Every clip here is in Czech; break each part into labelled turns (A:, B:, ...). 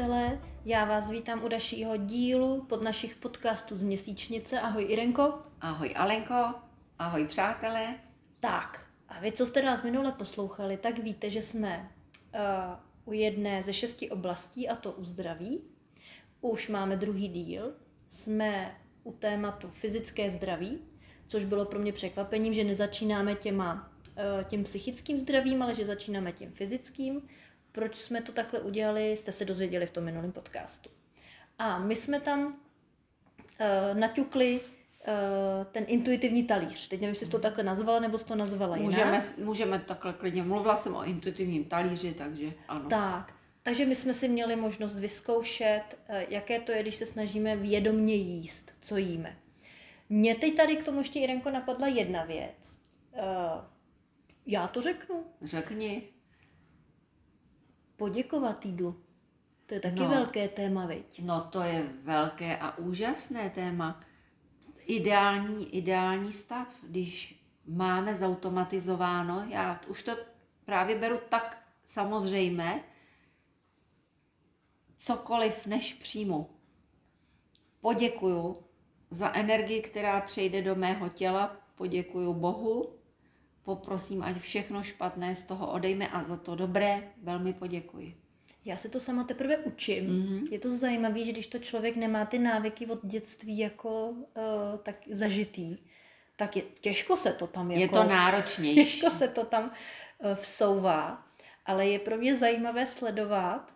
A: Přátelé. Já vás vítám u dalšího dílu pod našich podcastů z Měsíčnice. Ahoj Irenko.
B: Ahoj Alenko. Ahoj přátelé.
A: Tak, a vy, co jste nás minule poslouchali, tak víte, že jsme uh, u jedné ze šesti oblastí, a to u zdraví. Už máme druhý díl. Jsme u tématu fyzické zdraví, což bylo pro mě překvapením, že nezačínáme těma, uh, tím psychickým zdravím, ale že začínáme tím fyzickým. Proč jsme to takhle udělali, jste se dozvěděli v tom minulém podcastu. A my jsme tam uh, naťukli uh, ten intuitivní talíř. Teď nevím, jestli jsi to takhle nazvala, nebo jsi to nazvala jinak.
B: Můžeme, můžeme takhle klidně. Mluvila jsem o intuitivním talíři, takže ano.
A: Tak, takže my jsme si měli možnost vyzkoušet, uh, jaké to je, když se snažíme vědomně jíst, co jíme. Mně teď tady k tomu ještě, Irenko, napadla jedna věc. Já to řeknu.
B: Řekni.
A: Poděkovat jídlu. To je taky no. velké téma, viď?
B: No to je velké a úžasné téma. Ideální, ideální stav, když máme zautomatizováno, já už to právě beru tak samozřejmé, cokoliv než přijmu. Poděkuju za energii, která přejde do mého těla, poděkuju Bohu, poprosím, ať všechno špatné z toho odejme a za to dobré velmi poděkuji.
A: Já se to sama teprve učím. Mm-hmm. Je to zajímavé, že když to člověk nemá ty návyky od dětství jako uh, tak zažitý, tak je, těžko se to tam jako...
B: Je to náročnější.
A: Těžko se to tam uh, vsouvá, ale je pro mě zajímavé sledovat,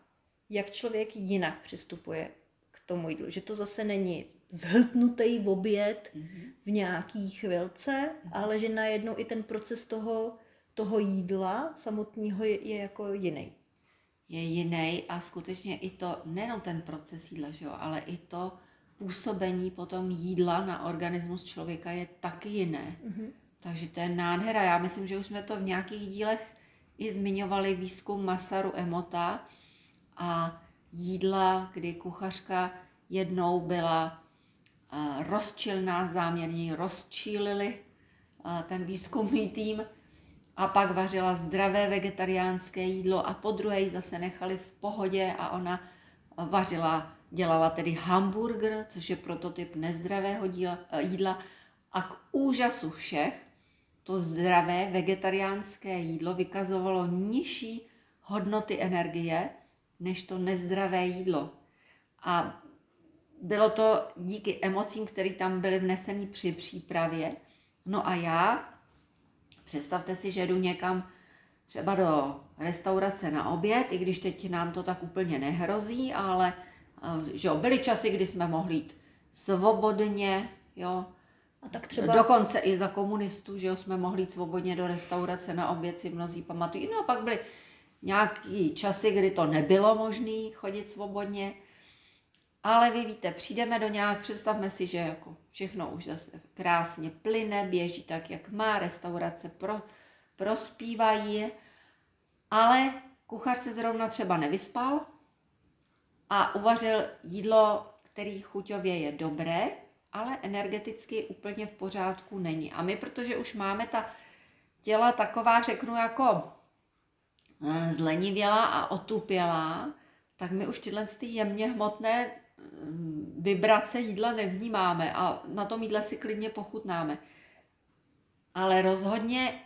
A: jak člověk jinak přistupuje tomu jídlu. Že to zase není zhltnutý oběd mm-hmm. v nějaký chvilce, mm-hmm. ale že najednou i ten proces toho, toho jídla samotného je, je jako jiný.
B: Je jiný a skutečně i to, nejenom ten proces jídla, že jo, ale i to působení potom jídla na organismus člověka je taky jiné. Mm-hmm. Takže to je nádhera. Já myslím, že už jsme to v nějakých dílech i zmiňovali výzkum Masaru Emota a jídla, kdy kuchařka jednou byla rozčilná, záměrně rozčílili ten výzkumný tým a pak vařila zdravé vegetariánské jídlo a po druhé ji zase nechali v pohodě a ona vařila, dělala tedy hamburger, což je prototyp nezdravého díla, jídla. A k úžasu všech to zdravé vegetariánské jídlo vykazovalo nižší hodnoty energie než to nezdravé jídlo. A bylo to díky emocím, které tam byly vneseny při přípravě. No a já, představte si, že jdu někam třeba do restaurace na oběd, i když teď nám to tak úplně nehrozí, ale eh, že jo, byly časy, kdy jsme mohli jít svobodně, jo, a tak třeba... Dokonce i za komunistů, že jo, jsme mohli jít svobodně do restaurace na oběd, si mnozí pamatují. No a pak byly nějaký časy, kdy to nebylo možné chodit svobodně. Ale vy víte, přijdeme do nějak, představme si, že jako všechno už zase krásně plyne, běží tak, jak má, restaurace pro, prospívají, ale kuchař se zrovna třeba nevyspal a uvařil jídlo, který chuťově je dobré, ale energeticky úplně v pořádku není. A my, protože už máme ta těla taková, řeknu, jako eh, zlenivělá a otupělá, tak my už tyhle ty jemně hmotné vibrace jídla nevnímáme a na tom jídle si klidně pochutnáme. Ale rozhodně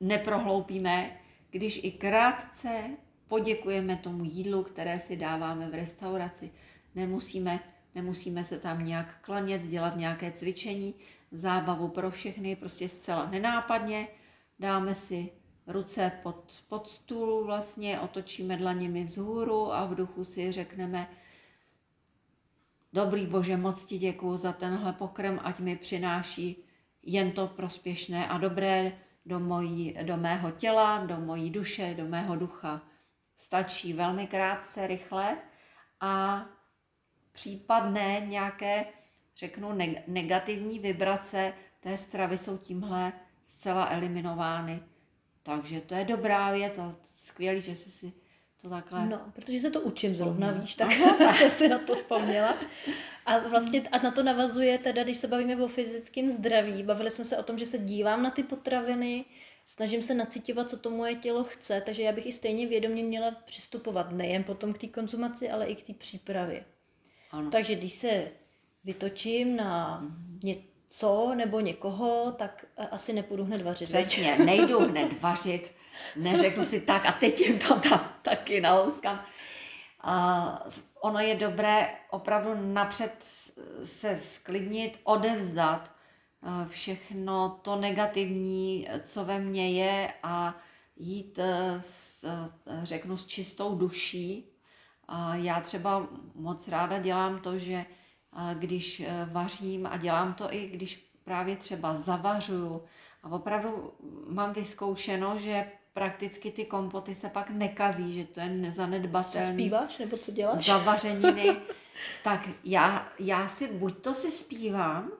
B: neprohloupíme, když i krátce poděkujeme tomu jídlu, které si dáváme v restauraci. Nemusíme, nemusíme se tam nějak klanět, dělat nějaké cvičení, zábavu pro všechny, prostě zcela nenápadně. Dáme si ruce pod, pod stůl, vlastně otočíme dlaněmi vzhůru a v duchu si řekneme, Dobrý Bože, moc ti děkuji za tenhle pokrm, ať mi přináší jen to prospěšné a dobré do, mojí, do mého těla, do mojí duše, do mého ducha. Stačí velmi krátce, rychle a případné nějaké, řeknu, negativní vibrace té stravy jsou tímhle zcela eliminovány. Takže to je dobrá věc a skvělý, že jsi si to takhle.
A: No, protože se to učím vzpomněla. zrovna, víš, tak jsem si na to vzpomněla. A vlastně a na to navazuje teda, když se bavíme o fyzickém zdraví, bavili jsme se o tom, že se dívám na ty potraviny, snažím se nacitovat, co to moje tělo chce, takže já bych i stejně vědomě měla přistupovat nejen potom k té konzumaci, ale i k té přípravě.
B: Ano.
A: Takže když se vytočím na něco nebo někoho, tak a- asi nepůjdu hned vařit.
B: Přesně, nejdu hned vařit, neřeknu si tak a teď jim to tam taky nalouskám. A ono je dobré opravdu napřed se sklidnit, odevzdat eh, všechno to negativní, co ve mně je a jít, eh, s, řeknu, s čistou duší. A já třeba moc ráda dělám to, že když eh, vařím a dělám to i když právě třeba zavařuju a opravdu mám vyzkoušeno, že prakticky ty kompoty se pak nekazí, že to je
A: Co
B: nezanedbatelný
A: zpíváš nebo co děláš?
B: zavařeniny, tak já, já si, buď to si zpívám,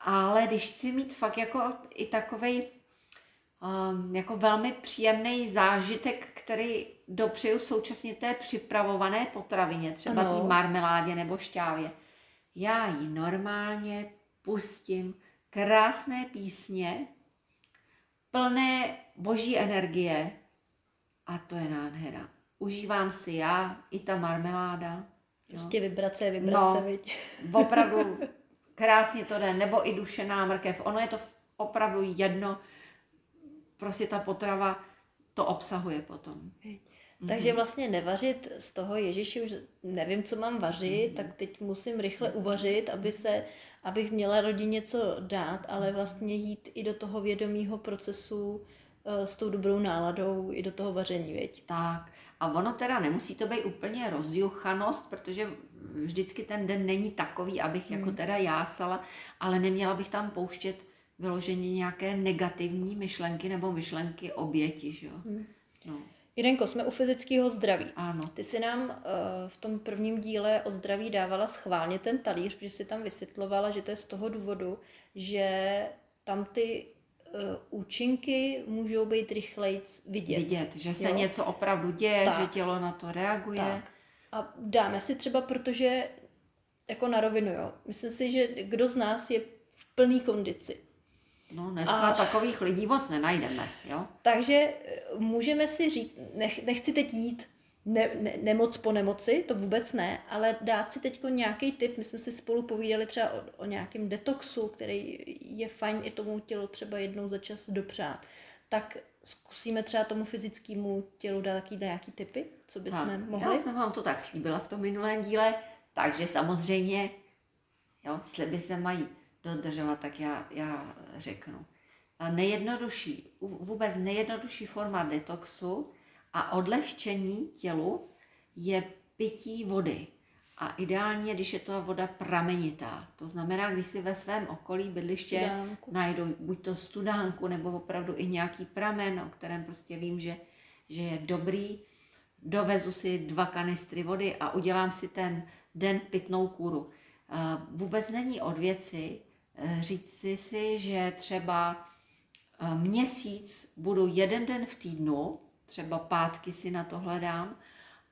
B: ale když chci mít fakt jako i takovej um, jako velmi příjemný zážitek, který dopřeju současně té připravované potravině, třeba té marmeládě nebo šťávě. Já ji normálně pustím krásné písně, plné boží energie a to je nádhera. Užívám si já i ta marmeláda.
A: Prostě vibrace, vibrace,
B: No.
A: viď?
B: Opravdu krásně to jde, nebo i dušená mrkev. Ono je to opravdu jedno, prostě ta potrava to obsahuje potom.
A: Takže vlastně nevařit z toho Ježíši už nevím, co mám vařit, tak teď musím rychle uvařit, aby se, abych měla rodině co dát, ale vlastně jít i do toho vědomího procesu eh, s tou dobrou náladou i do toho vaření, věď.
B: Tak. A ono teda nemusí to být úplně rozjuchanost, protože vždycky ten den není takový, abych jako teda jásala, ale neměla bych tam pouštět vyloženě nějaké negativní myšlenky nebo myšlenky oběti, že jo? No,
A: Jirenko, jsme u fyzického zdraví.
B: ano.
A: Ty si nám uh, v tom prvním díle o zdraví dávala schválně ten talíř, protože si tam vysvětlovala, že to je z toho důvodu, že tam ty uh, účinky můžou být rychleji vidět.
B: Vidět, že se
A: Jo?
B: něco opravdu děje,
A: Tak.
B: že tělo na to reaguje.
A: Tak. A dáme si třeba, protože jako na rovinu, jo. Myslím si, že kdo z nás je v plný kondici.
B: No, dneska
A: A-
B: takových lidí moc nenajdeme, jo?
A: Takže eh, můžeme si říct, nech, nechci teď jít ne, ne, nemoc po nemoci, to vůbec ne, ale dát si teď nějaký tip. My jsme si spolu povídali třeba o, o nějakém detoxu, který je fajn i tomu tělu třeba jednou za čas dopřát. Tak zkusíme třeba tomu fyzickému tělu dát taky nějaký tipy, co bychom
B: Tak,
A: mohli.
B: Já jsem vám to tak slíbila v tom minulém díle, takže samozřejmě, jo, sliby se mají dodržovat, tak já, já řeknu. A nejjednodušší, vůbec nejjednodušší forma detoxu a odlehčení tělu je pití vody. A ideálně, když je to voda pramenitá. To znamená, když si ve svém okolí bydliště
A: Studánku.
B: najdou buď to studánku, nebo opravdu i nějaký pramen, o kterém prostě vím, že, že je dobrý, dovezu si dva kanistry vody a udělám si ten den pitnou kůru. Vůbec není od věci eh, říct si, že třeba eh, měsíc budu jeden den v týdnu, třeba pátky si na to hledám,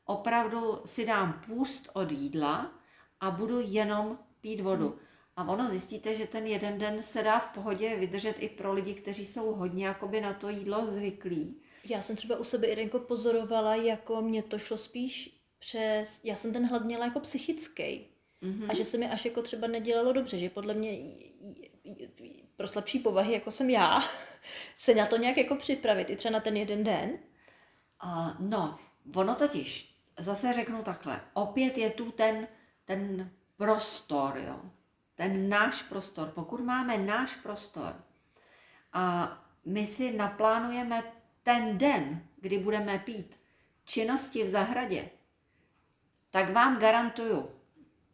B: opravdu si dám půst od jídla a budu jenom pít vodu. A ono zjistíte, že ten jeden den se dá v pohodě vydržet i pro lidi, kteří jsou hodně jakoby na to jídlo zvyklí.
A: Já jsem třeba u sebe, Irenko, pozorovala, jako mě to šlo spíš přes... Já jsem ten hlad měla jako psychický. Mm-hmm. A že se mi až jako třeba nedělalo dobře, že podle mě pro slabší povahy, jako jsem já, se na to nějak jako připravit, i třeba na ten jeden den.
B: Uh, no, ono totiž, zase řeknu takhle, opět je tu ten, ten prostor, jo. Ten náš prostor. Pokud máme náš prostor a my si naplánujeme ten den, kdy budeme pít činnosti v zahradě, tak vám garantuju,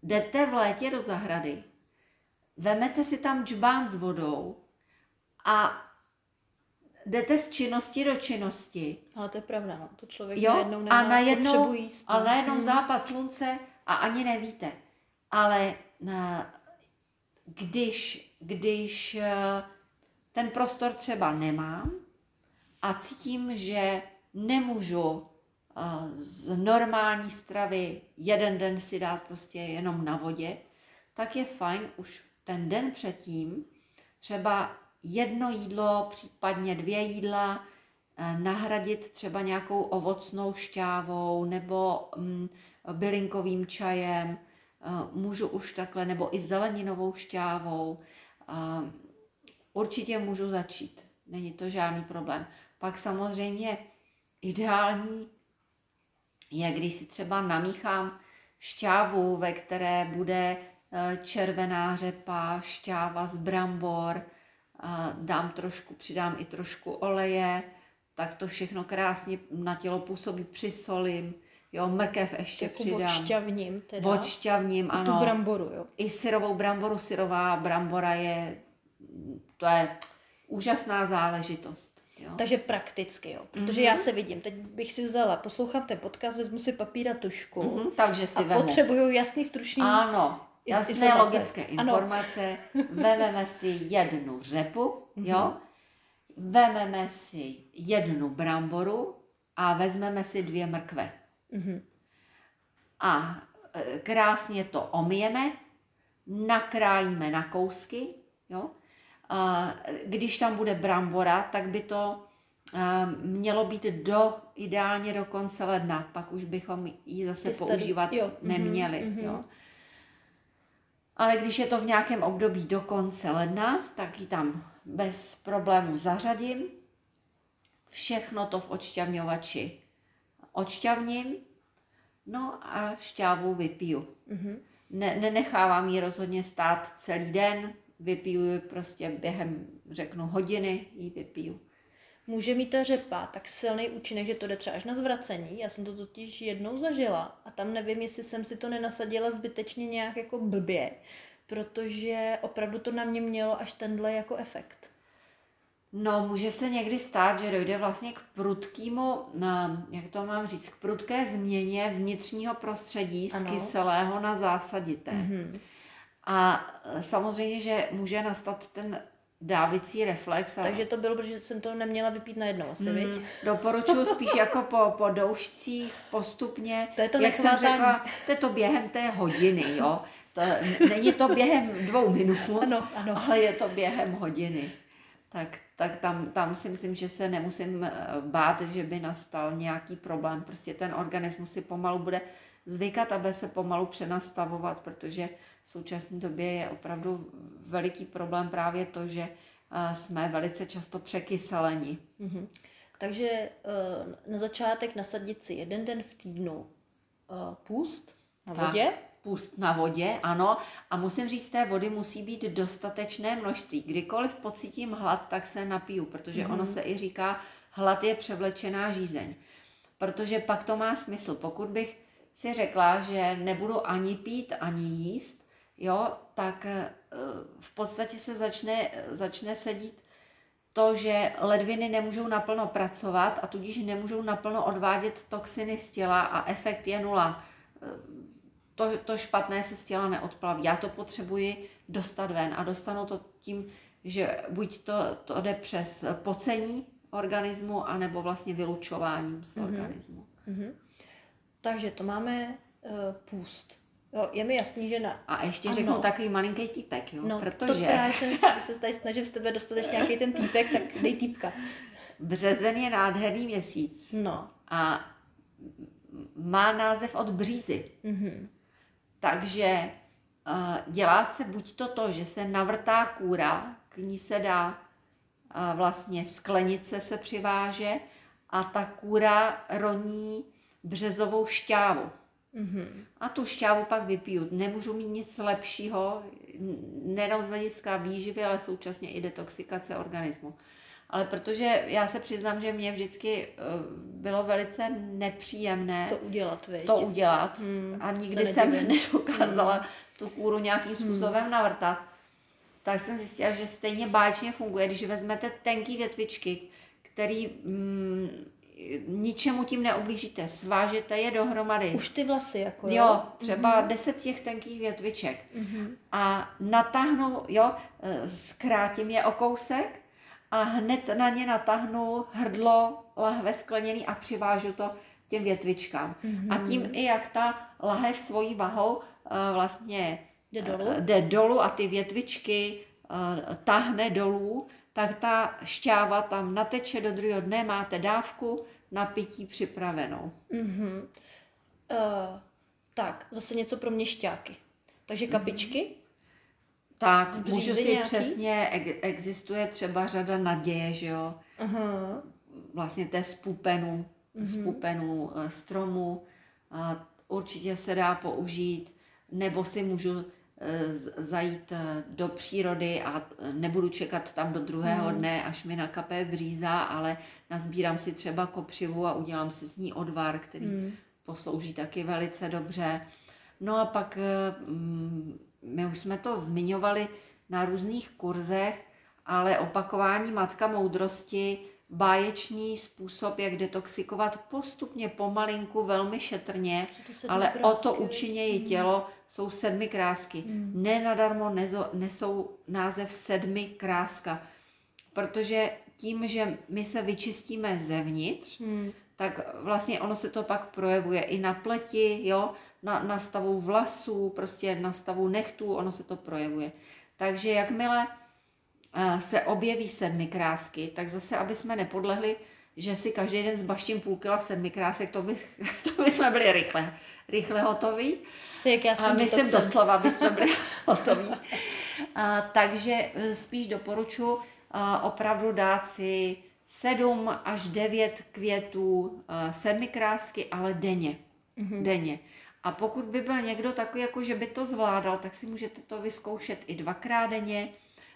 B: jdete v létě do zahrady, vemete si tam džbán s vodou a jdete z činnosti do činnosti
A: Ale to je pravda, no. To člověk
B: Jo,
A: najednou
B: a
A: nemá
B: najednou,
A: potřebu jíst.
B: a
A: no.
B: najednou západ slunce a ani nevíte. Ale na, když, když eh, ten prostor třeba nemám a cítím, že nemůžu eh, z normální stravy jeden den si dát prostě jenom na vodě, tak je fajn už ten den předtím třeba jedno jídlo, případně dvě jídla, eh, nahradit třeba nějakou ovocnou šťávou nebo mm, bylinkovým čajem, eh, můžu už takhle, nebo i zeleninovou šťávou. Určitě můžu začít, není to žádný problém. Pak samozřejmě ideální je, když si třeba namíchám šťávu, ve které bude eh, červená řepa, šťáva z brambor, dám trošku, přidám i trošku oleje, tak to všechno krásně na tělo působí, přisolím, jo, mrkev ještě
A: jako
B: přidám.
A: Odšťavním teda.
B: Odšťavním, ano.
A: I tu bramboru, jo.
B: I syrovou bramboru, syrová brambora je, to je úžasná záležitost. Jo.
A: Takže prakticky, jo. Protože mm-hmm. já se vidím, teď bych si vzala, poslouchám ten podcast, vezmu si papír a tušku. Mm-hmm,
B: takže si
A: a
B: vemu.
A: potřebuju jasný, stručný
B: Ano, jasné informace. logické informace. Ano. Vememe si jednu řepu, mm-hmm. jo. Vememe si jednu bramboru a vezmeme si dvě mrkve. Mm-hmm. A e, krásně to omijeme, nakrájíme na kousky, jo. Když tam bude brambora, tak by to mělo být do, ideálně do konce ledna, pak už bychom ji zase Ty používat jo. Mhm, neměli. Mm-hmm. Jo. Ale když je to v nějakém období do konce ledna, tak ji tam bez problému zařadím. Všechno to v odšťavňovači odšťavním, no a šťávu vypiju. Mm-hmm. Ne, nenechávám ji rozhodně stát celý den, vypiju prostě během, řeknu, hodiny ji vypiju.
A: Může mít ta řepa tak silný účinek, že to jde třeba až na zvracení. Já jsem to totiž jednou zažila a tam nevím, jestli jsem si to nenasadila zbytečně nějak jako blbě, protože opravdu to na mě mělo až tenhle jako efekt.
B: No, může se někdy stát, že dojde vlastně k prudkému, jak to mám říct, k prudké změně vnitřního prostředí ano. z kyselého na zásadité. Mm-hmm. A e, samozřejmě, že může nastat ten dávicí reflex. A...
A: Takže to bylo, protože jsem to neměla vypít najednou asi, mm,
B: Doporučuji spíš jako po, po doušcích postupně. To je to Jak jsem řekla, to je to během té hodiny, jo. To, není to během dvou minut, ano, ano. ale je to během hodiny. Tak, tak tam, tam si myslím, že se nemusím e, bát, že by nastal nějaký problém. Prostě ten organismus si pomalu bude zvykat, aby se pomalu přenastavovat, protože v současné době je opravdu veliký problém právě to, že eh, jsme velice často překyseleni. Mm-hmm.
A: Takže eh, na začátek nasadit si jeden den v týdnu eh, půst na tak, vodě.
B: Půst na vodě, ano. A musím říct, té vody musí být dostatečné množství. Kdykoliv pocítím hlad, tak se napiju, protože mm-hmm. ono se i říká, hlad je převlečená žízeň. Protože pak to má smysl. Pokud bych si řekla, že nebudu ani pít, ani jíst, jo, tak eh, v podstatě se začne, začne sedít to, že ledviny nemůžou naplno pracovat a tudíž nemůžou naplno odvádět toxiny z těla a efekt je nula. To, to špatné se z těla neodplaví. Já to potřebuji dostat ven a dostanu to tím, že buď to, to jde přes pocení organismu, anebo vlastně vylučováním z mm-hmm. organismu. Mm-hmm.
A: Takže to máme uh, půst. Jo, je mi jasný, že na...
B: A ještě ano. řeknu takový malinký týpek, jo,
A: no,
B: protože...
A: To já jsem, se tady snažím z tebe dostat ještě nějaký ten týpek, tak dej týpka.
B: Březen je nádherný měsíc.
A: No.
B: A má název od břízy. Mm-hmm. Takže uh, dělá se buď to to, že se navrtá kůra, k ní se dá uh, vlastně sklenice se přiváže a ta kůra roní březovou šťávu. Mm-hmm. A tu šťávu pak vypiju. Nemůžu mít nic lepšího, nejenom z hlediska výživy, ale současně i detoxikace organismu. Ale protože já se přiznám, že mě vždycky uh, bylo velice nepříjemné
A: to udělat, veď?
B: to udělat hmm, a nikdy jsem nedokázala hmm. tu kůru nějakým hmm. způsobem hmm. navrtat, tak jsem zjistila, že stejně báječně funguje, když vezmete tenký větvičky, který mm, ničemu tím neublížíte, svážete je dohromady.
A: Už ty vlasy, jako jo?
B: Jo, třeba mm-hmm. deset těch tenkých větviček. Mm-hmm. A natáhnu, jo, e, zkrátím je o kousek a hned na ně natáhnu hrdlo lahve skleněný a přivážu to těm větvičkám. Mm-hmm. A tím i jak ta lahev svojí vahou uh, vlastně
A: jde dolů?
B: jde dolů a ty větvičky uh, tahne dolů, tak ta šťáva tam nateče do druhého dne, máte dávku na pití připravenou.
A: Mm-hmm. Uh, tak, zase něco pro měšťáky. Takže
B: Mhm.
A: kapičky.
B: Tak, můžu si
A: nějaký?
B: přesně, ex- existuje třeba řada naděje, že jo,
A: Aha.
B: vlastně té z pupenů,
A: Mhm.
B: z pupenů eh, stromu, a určitě se dá použít, nebo si můžu eh, zajít eh, do přírody a nebudu čekat tam do druhého
A: Mhm.
B: dne, až mi nakape bříza, ale nazbírám si třeba kopřivu a udělám si z ní odvar, který
A: Mm.
B: poslouží taky velice dobře. No a pak mm, my už jsme to zmiňovali na různých kurzech, ale opakování matka moudrosti, báječný způsob, jak detoxikovat postupně, pomalinku, velmi šetrně, ale o
A: krásky,
B: to
A: viď?
B: učiněji tělo jsou sedmi krásky. Nenadarmo nezo, nesou název sedmi kráska, protože tím, že my se vyčistíme zevnitř,
A: Hmm.
B: Tak vlastně ono se to pak projevuje i na pleti, jo, na, na stavu vlasů, prostě na stavu nechtů, ono se to projevuje. Takže jakmile eh, se objeví sedmi krásky, tak zase, aby jsme nepodlehli, že si každý den zbaštím půl kila sedmi krásek, to by, to by jsme byli rychle, rychle hotoví.
A: To jak já
B: A myslím
A: detoxem.
B: doslova, aby jsme byli hotoví. A, takže eh, spíš doporučuji opravdu dát si 7 až 9 květů, a, sedmi krásky, ale denně. Mm-hmm. Denně. A pokud by byl někdo takový, jako že by to zvládal, tak si můžete to vyzkoušet i dvakrát denně,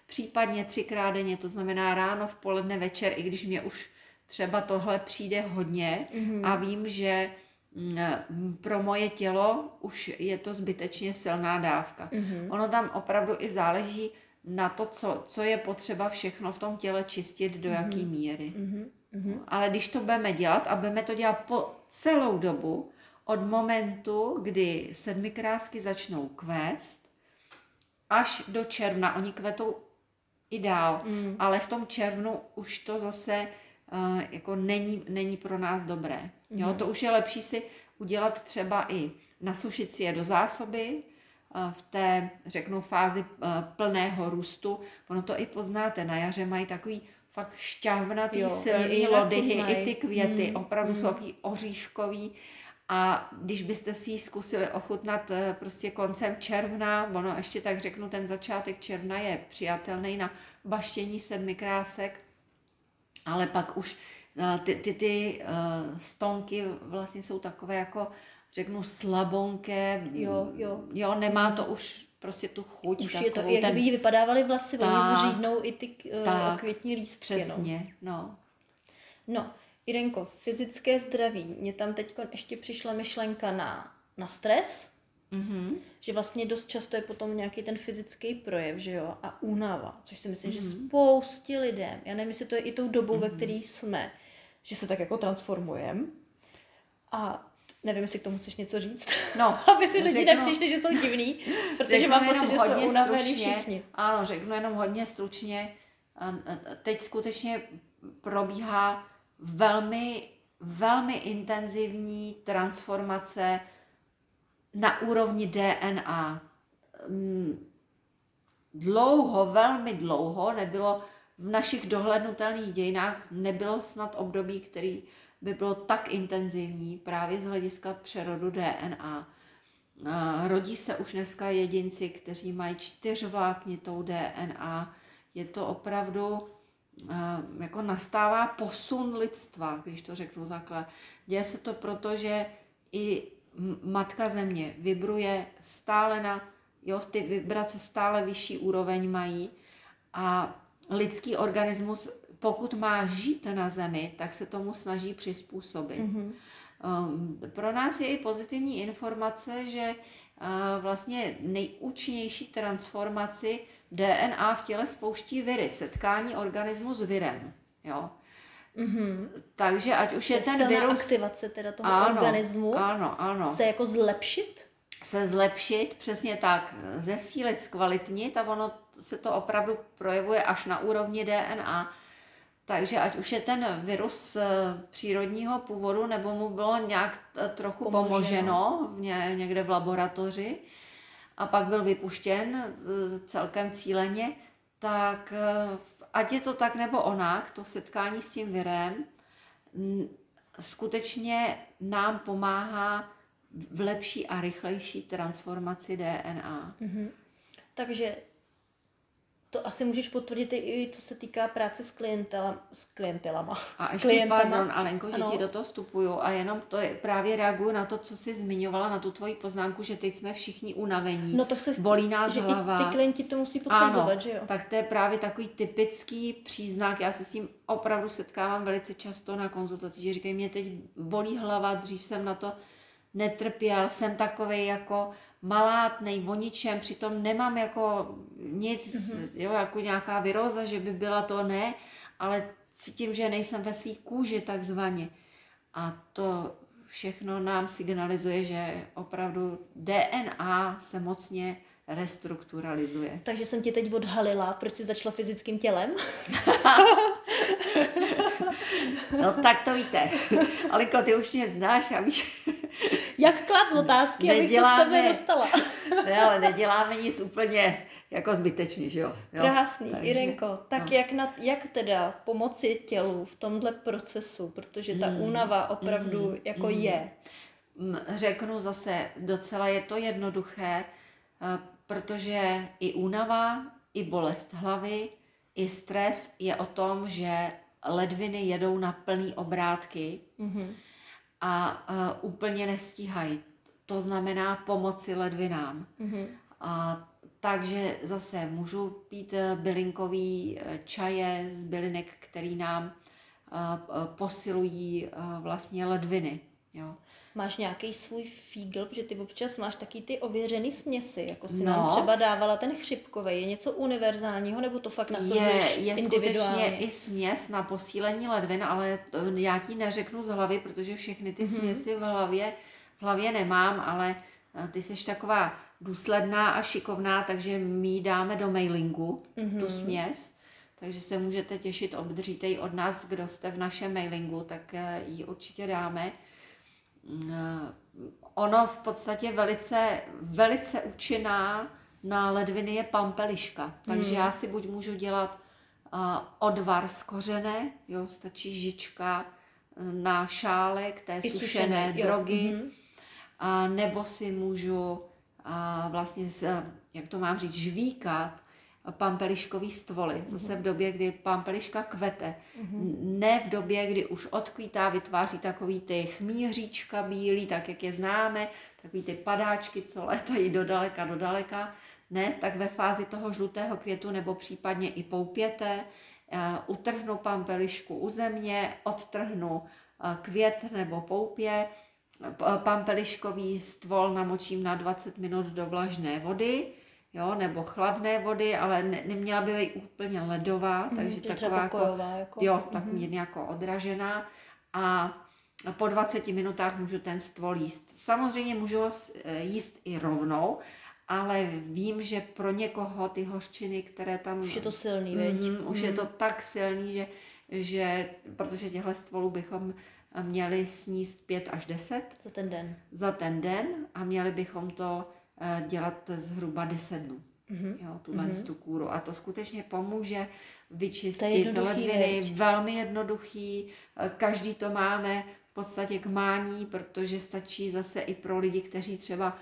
B: případně třikrát denně, to znamená ráno, v poledne, večer, i když mě už třeba tohle přijde hodně mm-hmm. a vím, že mm, pro moje tělo už je to zbytečně silná dávka. Mm-hmm. Ono tam opravdu i záleží na to, co, co je potřeba všechno v tom těle čistit, do mm-hmm. jaký míry. Mm-hmm. Ale když to budeme dělat a budeme to dělat po celou dobu, od momentu, kdy sedmikrásky začnou kvést, až do června, oni kvetou i dál, mm. ale v tom červnu už to zase uh, jako není, není pro nás dobré. Jo,
A: Mhm.
B: to už je lepší si udělat třeba i nasušit si je do zásoby v té, řeknu, fázi uh, plného růstu. Ono to i poznáte, na jaře mají takový fakt šťavnatý,
A: Jo,
B: silný lodyhy, i ty květy,
A: Mm,
B: opravdu jsou takový oříškový. A když byste si ji zkusili ochutnat eh, prostě koncem června, ono ještě tak řeknu, ten začátek června je přijatelný na baštění sedmi krásek, ale pak už eh, ty, ty, ty stonky vlastně jsou takové jako, řeknu, slabonké.
A: Jo, jo.
B: Jo, nemá to už prostě tu chuť.
A: Už je to,
B: takovou,
A: jak
B: ten-
A: by jí vypadávaly vlasy, oni
B: Tak.
A: zřídnou i ty uh,
B: Tak.
A: květní lístky. No.
B: Přesně, no.
A: no, Irenko, fyzické zdraví. Mně tam teď ještě přišla myšlenka na, na stres,
B: Mhm.
A: že vlastně dost často je potom nějaký ten fyzický projev, že jo, a únava, což si myslím,
B: Mhm.
A: že spoustě lidem, já nevím, jestli to je i tou dobou, ve které jsme, že se tak jako transformujeme. A nevím, jestli k tomu chceš něco říct,
B: No,
A: aby si lidi
B: řeknu-
A: nepřišli, že jsou divný, protože mám pocit, že jsme unavení
B: stručně.
A: všichni.
B: Ano, řeknu jenom hodně stručně. Teď skutečně probíhá velmi, velmi intenzivní transformace na úrovni DNA. Mm, Dlouho, velmi dlouho nebylo v našich dohlednutelných dějinách nebylo snad období, který by bylo tak intenzivní právě z hlediska přerodu DNA. Rodí se už dneska jedinci, kteří mají čtyřvláknitou DNA. Je to opravdu, jako nastává posun lidstva, když to řeknu takhle. Děje se to proto, že i Matka Země vibruje stále na, jo, ty vibrace stále vyšší úroveň mají a lidský organismus, pokud má žít na Zemi, tak se tomu snaží přizpůsobit. Mm-hmm. Um, pro nás je i pozitivní informace, že uh, vlastně nejúčinnější transformaci DNA v těle spouští viry, setkání organismu s virem. Jo?
A: Mhm.
B: Takže ať už je
A: To
B: ten virus
A: aktivace teda toho
B: ano,
A: organismu
B: ano, ano.
A: se jako zlepšit.
B: se zlepšit, přesně tak, zesílit, zkvalitnit a ono se to opravdu projevuje až na úrovni DNA. Takže ať už je ten virus eh, přírodního původu, nebo mu bylo nějak eh, trochu
A: Pomoženo.
B: pomoženo někde v laboratoři a pak byl vypuštěn eh, celkem cíleně, tak ať je to tak nebo onak, to setkání s tím virem skutečně nám pomáhá v lepší a rychlejší transformaci DNA.
A: Mm-hmm. Takže to asi můžeš potvrdit i co se týká práce s, klientela, s klientelama.
B: A
A: s
B: ještě, klientama. pardon, Alenko, že ano. ti do toho vstupuju a jenom to je, právě reaguju na to, co jsi zmiňovala, na tu tvoji poznámku, že teď jsme všichni unavení,
A: no to se
B: bolí nás
A: že
B: hlava.
A: I ty klienti to musí potvrzovat, ano, že jo?
B: tak to je právě takový typický příznak, já se s tím opravdu setkávám velice často na konzultaci, že říkají, mě teď bolí hlava, dřív jsem na to netrpěl, jsem takový jako malátnej o ničem, přitom nemám jako nic, mm-hmm. jo, jako nějaká viróza, že by byla to ne, ale cítím, že nejsem ve svých kůži takzvaně. A to všechno nám signalizuje, že opravdu DNA se mocně restrukturalizuje.
A: Takže jsem ti teď odhalila, proč jsi začala fyzickým tělem?
B: no tak to víte. Aliko, ty už mě znáš a víš,
A: jak klát otázky, neděláme, abych to z tebe dostala.
B: ne, ale neděláme nic úplně jako zbytečně, že jo? jo?
A: Krásný, Takže, Irenko. Tak no. jak, na, jak teda pomoci tělu v tomhle procesu, protože ta hmm. únava opravdu hmm. jako hmm. je?
B: Řeknu zase, docela je to jednoduché, eh, protože i únava, i bolest hlavy, i stres je o tom, že ledviny jedou na plný obrátky. Mm-hmm a uh, úplně nestíhají. To znamená pomoci ledvinám. Mm-hmm. A, takže zase můžu pít e, bylinkový e, čaje z bylinek, který nám uh, posilují uh, vlastně ledviny. Jo.
A: Máš nějaký svůj fígl, protože ty občas máš taky ty ověřený směsi, jako si no. nám třeba dávala ten chřipkový. Je něco univerzálního, nebo to fakt nasazuješ
B: Je, je skutečně i směs na posílení ledvin, ale já ti neřeknu z hlavy, protože všechny ty mm-hmm. směsi v hlavě, v hlavě nemám, ale eh, ty jsi taková důsledná a šikovná, takže my ji dáme do mailingu, mm-hmm. tu směs. Takže se můžete těšit, obdržíte ji od nás, kdo jste v našem mailingu, tak eh, ji určitě dáme. Eh, ono v podstatě velice, velice účinná na ledviny je pampeliška. Takže hmm. já si buď můžu dělat uh, odvar z kořené, jo, stačí žička eh, na šálek té I sušené, sušené drogy, mm-hmm. a nebo si můžu uh, vlastně, z, jak to mám říct, žvíkat pampeliškový stvoly. Zase v době, kdy pampeliška kvete. Mm-hmm. Ne v době, kdy už odkvítá, vytváří takový ty chmíříčka bílý, tak jak je známe, takový ty padáčky, co létají do daleka, do daleka. Ne, tak ve fázi toho žlutého květu nebo případně i poupěte, uh, utrhnu pampelišku u země, odtrhnu uh, květ nebo poupě, pampeliškový stvol namočím na 20 minut do vlažné vody, jo, nebo chladné vody, ale ne, neměla by být úplně ledová, mm, takže taková jako, jako, jo, tak mm. mírně jako odražená a po 20 minutách můžu ten stvol jíst. Samozřejmě můžu eh, jíst i rovnou, ale vím, že pro někoho ty hořčiny, které tam...
A: Už je to silný,
B: mm, Už mm. je to tak silný, že, že protože těchto stvolů bychom měli sníst 5 až 10.
A: Za ten den.
B: Za ten den a měli bychom to dělat zhruba 10 dnů. Mm-hmm. Jo, tuhle mm-hmm. tu kůru. A to skutečně pomůže vyčistit ledviny. Věc. Velmi jednoduchý. Eh, každý to máme v podstatě k mání, protože stačí zase i pro lidi, kteří třeba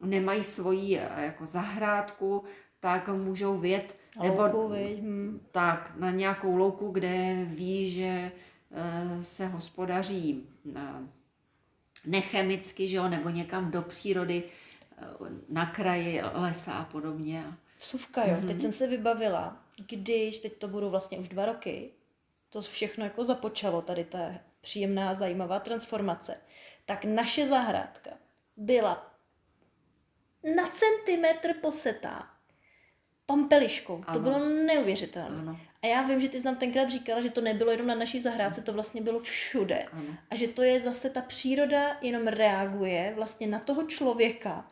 B: nemají svoji eh, jako zahrádku, tak můžou vět
A: nebo louku, hm.
B: tak na nějakou louku, kde ví, že se hospodaří nechemicky, že jo, nebo někam do přírody, na kraji lesa a podobně.
A: Vsuvka, jo. Mm-hmm. Teď jsem se vybavila, když, teď to budou vlastně už dva roky, to všechno jako započalo, tady ta příjemná, zajímavá transformace, tak naše zahrádka byla na centimetr posetá pampeliškou. Ano. To bylo neuvěřitelné. Ano. A já vím, že ty jsi nám tenkrát říkala, že to nebylo jenom na naší zahrádce, to vlastně bylo všude. Ano. A že to je zase ta příroda jenom reaguje vlastně na toho člověka,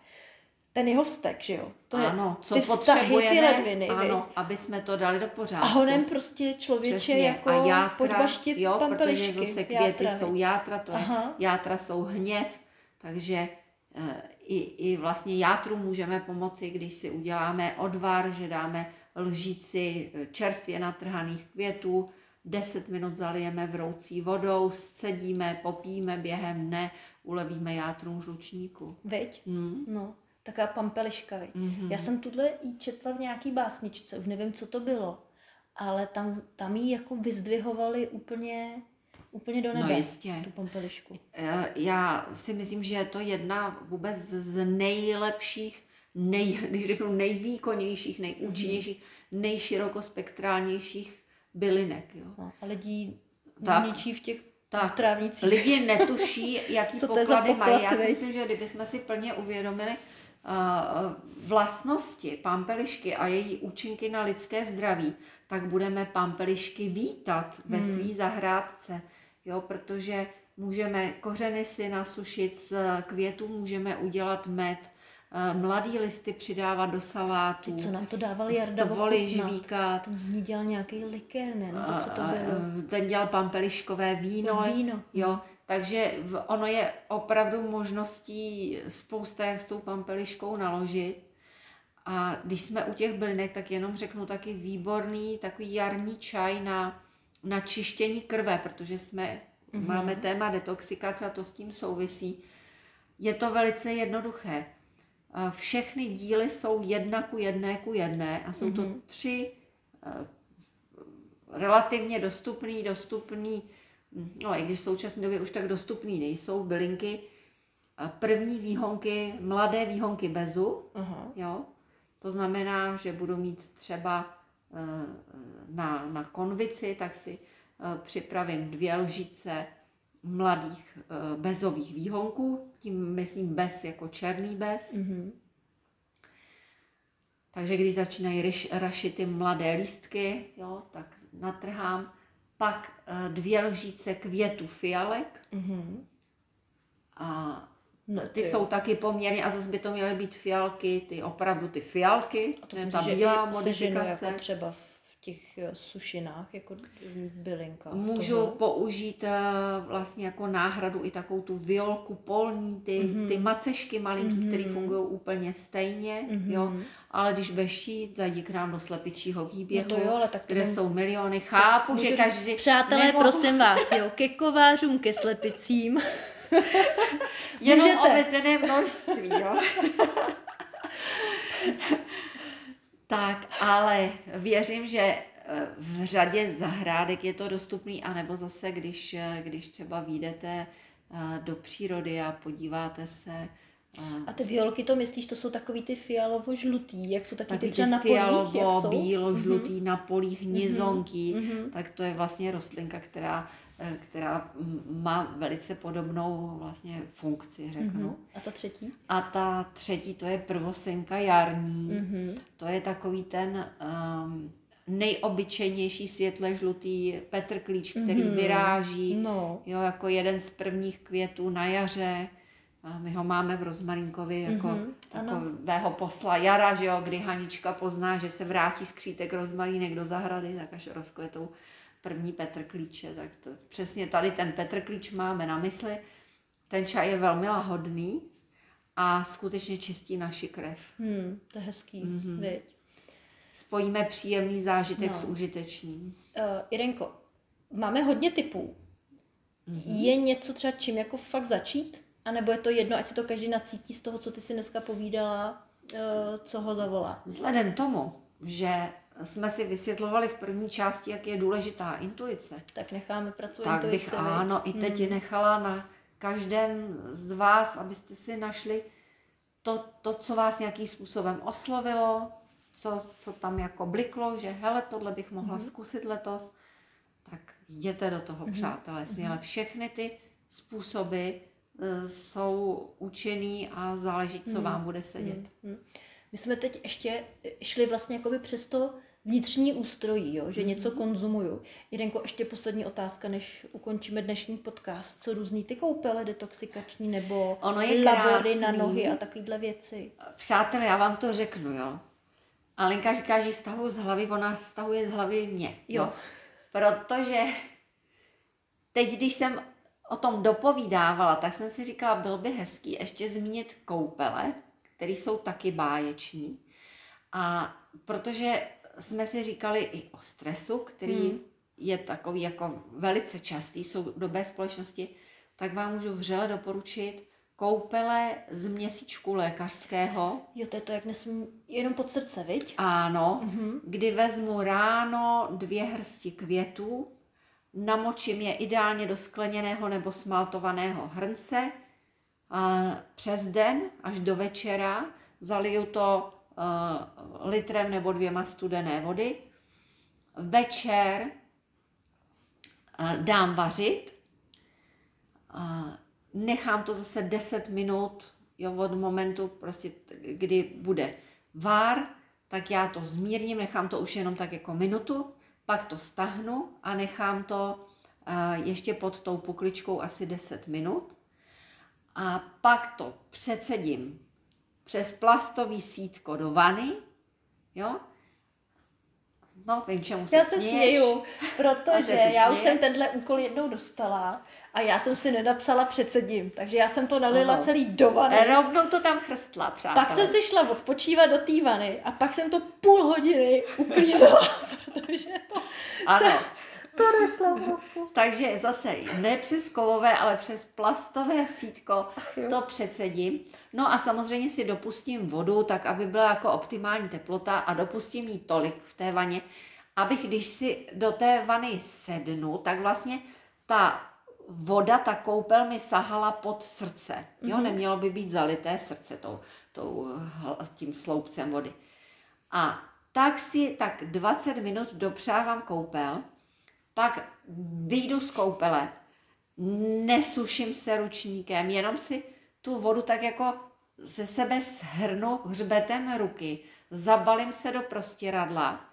A: ten jeho vztek, že jo?
B: To ano, je, co ty potřebujeme, ty ledviny, ano, aby jsme to dali do pořádku.
A: A honem prostě člověče Přesně. jako a játra,
B: podbaštit jo, protože zase květy játra, jsou játra, to je, játra jsou hněv, takže uh, i, i vlastně játru můžeme pomoci, když si uděláme odvar, že dáme lžíci čerstvě natrhaných květů, 10 minut zalijeme vroucí vodou, scedíme, popíme během dne, ulevíme játrům žlučníku.
A: Veď? Hmm. No, taká pampeliška. Mm-hmm. Já jsem tuhle jí četla v nějaký básničce, už nevím, co to bylo, ale tam, tam jí jako vyzdvihovali úplně úplně do nebe,
B: no jistě.
A: tu pampelišku.
B: Eh, já si myslím, že je to jedna vůbec z nejlepších, nej, když řeknu nejvýkonnějších, nejúčinnějších, mm. nejširokospektrálnějších bylinek. Jo.
A: No, a lidi tak, ničí v těch tak, trávnicích.
B: Lidi netuší, jaký Co poklady mají. Já si myslím, že kdybychom si plně uvědomili vlastnosti pampelišky a její účinky na lidské zdraví, tak budeme pampelišky vítat ve hmm. své zahrádce jo, protože můžeme kořeny si nasušit z květů, můžeme udělat med, eh, mladý listy přidávat do salátu.
A: Ty, co nám to dával Jarda
B: Stvoli žvíkat.
A: Ten z ní dělal nějaký likér, ne? Nebo co to bylo?
B: Eh, ten dělal pampeliškové víno.
A: Víno.
B: Jo, takže ono je opravdu možností spousta, jak s tou pampeliškou naložit. A když jsme u těch bylinek, tak jenom řeknu taky výborný takový jarní čaj na na čištění krve, protože jsme, mm-hmm. máme téma detoxikace a to s tím souvisí. Je to velice jednoduché. Všechny díly jsou jedna ku jedné ku jedné a jsou mm-hmm. to mhm. tři relativně dostupný, dostupný, no i když v současné době už tak dostupný nejsou, bylinky, první výhonky, mladé výhonky bezu, uh-huh. jo, to znamená, že budu mít třeba Eh, na, na konvici, tak si eh, připravím dvě lžice mladých eh, bezových výhonků, tím myslím bez jako černý bez. Mm-hmm. Takže když začínají rašit ty mladé lístky, jo, tak natrhám. Pak dvě lžíce květu fialek. Mm-hmm. A No, ty, ty jsou taky poměrně, a zase by to měly být fialky, ty opravdu ty fialky,
A: a to ta bílá modifikace. Jako třeba těch eh, sušinách, jako v bylinkách.
B: Můžu toho. použít eh, vlastně jako náhradu i takovou tu violku polní, ty, mm-hmm. ty macešky malinký, mm-hmm. které fungují úplně stejně, mm-hmm. jo. Ale když štít, zajdi k nám do slepičího výběhu, no to jo, ale tak kde jsou miliony. Chápu, že každý...
A: Přátelé, nemohl... prosím vás, jo, ke kovářům, ke slepicím.
B: Jenom Můžete. omezené množství, jo. tak, ale věřím, že eh, v řadě zahrádek je to dostupný, anebo zase, když, eh, když třeba vyjdete eh, do přírody a podíváte se
A: a ty violky to myslíš, to jsou takový ty fialovo-žlutý, jak jsou taky, taky ty
B: třeba
A: na polích, fialovo,
B: bílo, žlutý mm-hmm. na polích, nizonky, mm-hmm. tak to je vlastně rostlinka, která která má velice podobnou vlastně funkci, řeknu. Mm-hmm.
A: A ta třetí?
B: A ta třetí, to je prvosenka jarní. Mm-hmm. To je takový ten um, nejobyčejnější světle žlutý Petr Klíč, který mm-hmm. vyráží no. jo, jako jeden z prvních květů na jaře. A my ho máme v Rozmarinkovi jako mm-hmm, takového posla jara, že jo, kdy Hanička pozná, že se vrátí skřítek rozmarínek do zahrady, tak až rozkvetou první Petr Klíče, tak to, přesně tady ten Petr Klíč máme na mysli. Ten čaj je velmi lahodný a skutečně čistí naši krev.
A: Hmm, to je hezký, mm-hmm. Viď?
B: Spojíme příjemný zážitek no. s užitečným.
A: Uh, Irenko, máme hodně typů. Mm-hmm. Je něco třeba čím jako fakt začít? A nebo je to jedno, ať si to každý nacítí z toho, co ty si dneska povídala, uh, co ho zavolá?
B: Vzhledem tomu, že jsme si vysvětlovali v první části, jak je důležitá intuice.
A: Tak necháme pracovat Tak
B: bych ano, i teď hmm. nechala na každém z vás, abyste si našli to, to, co vás nějakým způsobem oslovilo, co, co tam jako bliklo, že hele, tohle bych mohla hmm. zkusit letos, tak jděte do toho, hmm. přátelé, směle. Hmm. Všechny ty způsoby uh, jsou účinný a záleží, co hmm. vám bude sedět. Hmm.
A: My jsme teď ještě šli vlastně jakoby přes to vnitřní ústrojí, jo, že mm-hmm. něco konzumuju. Jirenko, ještě poslední otázka, než ukončíme dnešní podcast. Co různý ty koupele detoxikační nebo
B: ono je krásný.
A: na nohy a takovéhle věci?
B: Přátelé, já vám to řeknu, jo. Alenka říká, že stahu z hlavy, ona stahuje z hlavy mě. Jo. jo. Protože teď, když jsem o tom dopovídávala, tak jsem si říkala, bylo by hezký ještě zmínit koupele, které jsou taky báječní. A protože jsme si říkali i o stresu, který hmm. je takový jako velice častý v soudobé společnosti, tak vám můžu vřele doporučit koupele z měsíčku lékařského.
A: Jo, to je to, jak nesmím jenom pod srdce, viď?
B: Ano, mm-hmm. kdy vezmu ráno dvě hrsti květů, namočím je ideálně do skleněného nebo smaltovaného hrnce a přes den až do večera zaliju to litrem nebo dvěma studené vody. Večer uh, dám vařit, uh, nechám to zase 10 minut jo, od momentu, prostě, kdy bude vár, tak já to zmírním, nechám to už jenom tak jako minutu, pak to stahnu a nechám to ještě pod tou pukličkou asi 10 minut. A pak to předsedím přes plastový sítko do vany, jo, No, vím, čemu se
A: Já se směju, protože já už jsem tenhle úkol jednou dostala a já jsem si nenapsala předsedím, takže já jsem to nalila Aha. celý do vany.
B: Rovnou to tam chrstla, přátelé.
A: Pak jsem si šla odpočívat do té vany a pak jsem to půl hodiny uklízela, protože to
B: ano. Se,
A: to nešlo prostě.
B: Takže zase ne přes kovové, ale přes plastové sítko to předsedím. No a samozřejmě si dopustím vodu, tak aby byla jako optimální teplota a dopustím jí tolik v té vaně, abych když si do té vany sednu, tak vlastně ta voda, ta koupel mi sahala pod srdce. Jo, mm-hmm. nemělo by být zalité srdce tou, tou, tím sloupcem vody. A tak si tak 20 minut dopřávám koupel, pak vyjdu z koupele, nesuším se ručníkem, jenom si tu vodu tak jako ze sebe shrnu hřbetem ruky, zabalím se do prostěradla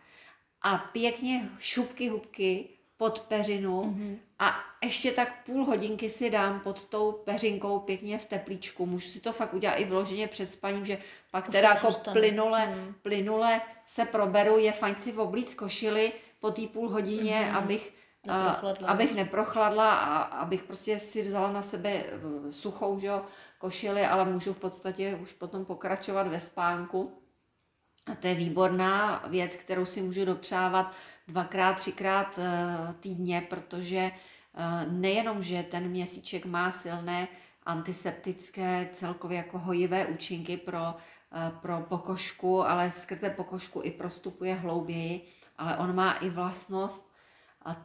B: a pěkně šupky hubky pod peřinu mm-hmm. a ještě tak půl hodinky si dám pod tou peřinkou pěkně v teplíčku. Můžu si to fakt udělat i vloženě před spaním, že pak teda jako plynule, mm. plynule se proberu. Je fajn si oblíc košily po té půl hodině, mm-hmm. abych Neprochladla. abych neprochladla a abych prostě si vzala na sebe eh, suchou že, košili, ale můžu v podstatě už potom pokračovat ve spánku. A to je výborná věc, kterou si můžu dopřávat dvakrát, třikrát eh, týdně, protože eh, nejenom, že ten měsíček má silné antiseptické, celkově jako hojivé účinky pro, pro pokožku, ale skrze pokožku i prostupuje hlouběji, ale on má i vlastnost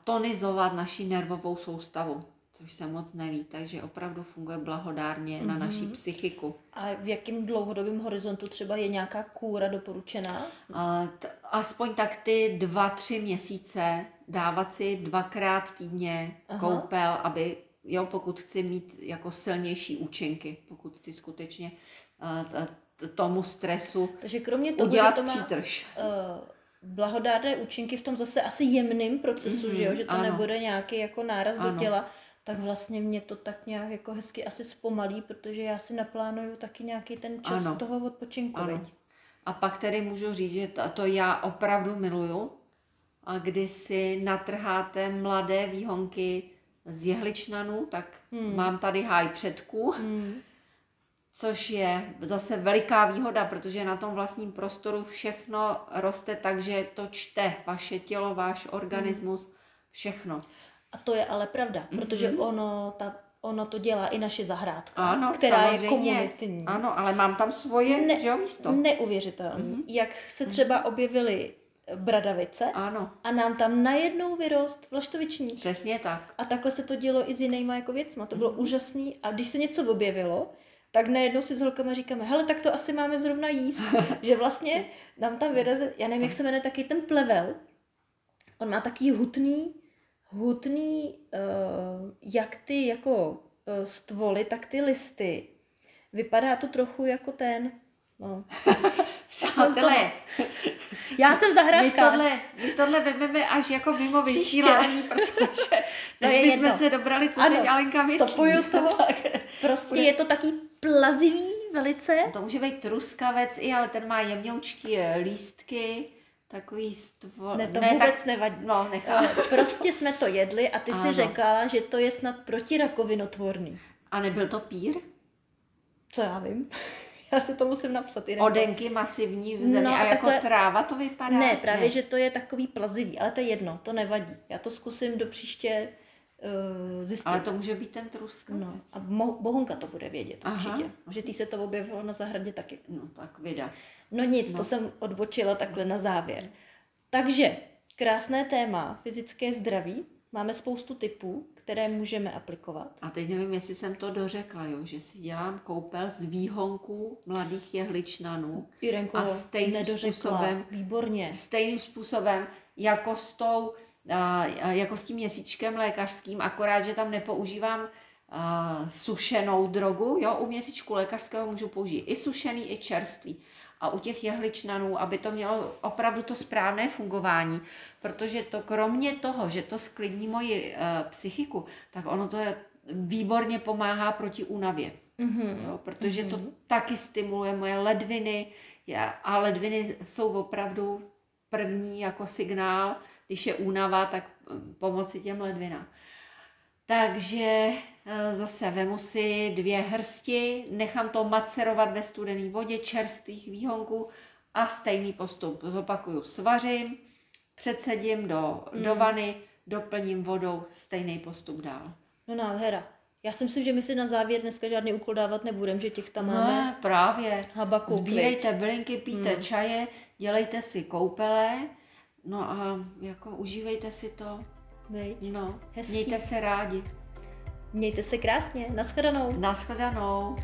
B: tonizovat naši nervovou soustavu, což se moc neví, takže opravdu funguje blahodárně mm-hmm. na naší mhm. psychiku.
A: A v jakém dlouhodobém horizontu třeba je nějaká kůra doporučená?
B: A t- aspoň tak ty dva, tři měsíce dávat si dvakrát týdně Aha. koupel, aby, jo, pokud chci mít jako silnější účinky, pokud chci skutečně uh, tomu stresu
A: Takže kromě toho,
B: udělat
A: že to
B: má, přítrž.
A: Uh, blahodárné účinky v tom zase asi jemným procesu, mm-hmm, že jo, že to ano. nebude nějaký jako náraz ano. do těla, tak vlastně mě to tak nějak jako hezky asi zpomalí, protože já si naplánuju taky nějaký ten čas ano. toho odpočinku. Ano.
B: A pak tedy můžu říct, že to, to já opravdu miluju, a když si natrháte mladé výhonky z jehličnanů, tak hmm. mám tady háj předků, hmm což je zase veliká výhoda, protože na tom vlastním prostoru všechno roste tak, že to čte vaše tělo, váš organismus, všechno.
A: A to je ale pravda, mm-hmm. protože ono, ta, ono to dělá i naše zahrádka,
B: ano,
A: která samozřejmě. je komunitní.
B: Ano, ale mám tam svoje ne, že, místo.
A: Neuvěřitelné. Mm-hmm. Jak se třeba objevily bradavice
B: ano.
A: a nám tam najednou vyrost vlaštoviční.
B: Přesně tak.
A: A takhle se to dělo i s jinýma jako věcma. To bylo mm-hmm. úžasný. A když se něco objevilo, tak najednou si s holkama říkáme, hele, tak to asi máme zrovna jíst. že vlastně nám tam vyrazil, já nevím, jak se jmenuje taky ten plevel, on má taký hutný, hutný, uh, jak ty jako uh, stvoly, tak ty listy. Vypadá to trochu jako ten, no.
B: Přátelé,
A: já jsem zahrádkář.
B: My tohle, my tohle vezmeme až jako mimo vysílání, protože než my jsme se dobrali, co ano, teď Alenka myslí.
A: toho. tak, prostě bude... je to taký plazivý velice.
B: To může být truskavec i, ale ten má jemňoučky eh, lístky, takový stvo...
A: Ne, to ne, vůbec tak... nevadí.
B: No, nechám.
A: Eh, prostě jsme to jedli a ty ano. si řekla, že to je snad protirakovinotvorný.
B: A nebyl to pír?
A: Co já vím. Já si to musím napsat. Jinak.
B: Odenky masivní v zemi
A: No a
B: jako
A: takhle-
B: tráva to vypadá?
A: Ne, právě, ne. že to je takový plazivý, ale to je jedno, to nevadí. Já to zkusím do příště uh, zjistit.
B: Ale to může být ten truskavec.
A: No, a Mo- Bohunka to bude vědět
B: Aha.
A: určitě, že tý se to objevilo na zahradě taky.
B: no tak vida.
A: No nic, no. to jsem odbočila takhle na závěr. Takže, krásné téma, fyzické zdraví. Máme spoustu typů, které můžeme aplikovat.
B: A teď nevím, jestli jsem to dořekla, jo, že si dělám koupel z výhonků mladých jehličnanů
A: Jirenko,
B: a stejným
A: nedořekla.
B: způsobem,
A: Výborně.
B: stejným způsobem jako s, tou, jako s tím měsíčkem lékařským, akorát, že tam nepoužívám sušenou drogu, jo, u měsíčku lékařského můžu použít i sušený, i čerstvý. A u těch jehličnanů, aby to mělo opravdu to správné fungování, protože to kromě toho, že to sklidní moji uh, psychiku, tak ono to je, výborně pomáhá proti únavě.
A: Mhm.
B: Jo, protože to taky stimuluje moje ledviny já, a ledviny jsou opravdu první jako signál, když je únava, tak mm, pomoci těm ledvinám. Takže eh, zase vemu si dvě hrsti, nechám to macerovat ve studené vodě čerstvých výhonků a stejný postup zopakuju. Svařím, předsedím do, do vany, doplním vodou, stejný postup dál.
A: No nádhera. Já si myslím, že my si na závěr dneska žádný úkol dávat nebudeme, že těch tam máme
B: Ne, právě.
A: habaku.
B: Sbírejte bylinky, pijte hmm. čaje, dělejte si koupele, no a jako užívejte si to.
A: Viď?
B: No,
A: Hezký.
B: mějte se rádi.
A: Mějte se krásně. Naschledanou.
B: Naschledanou.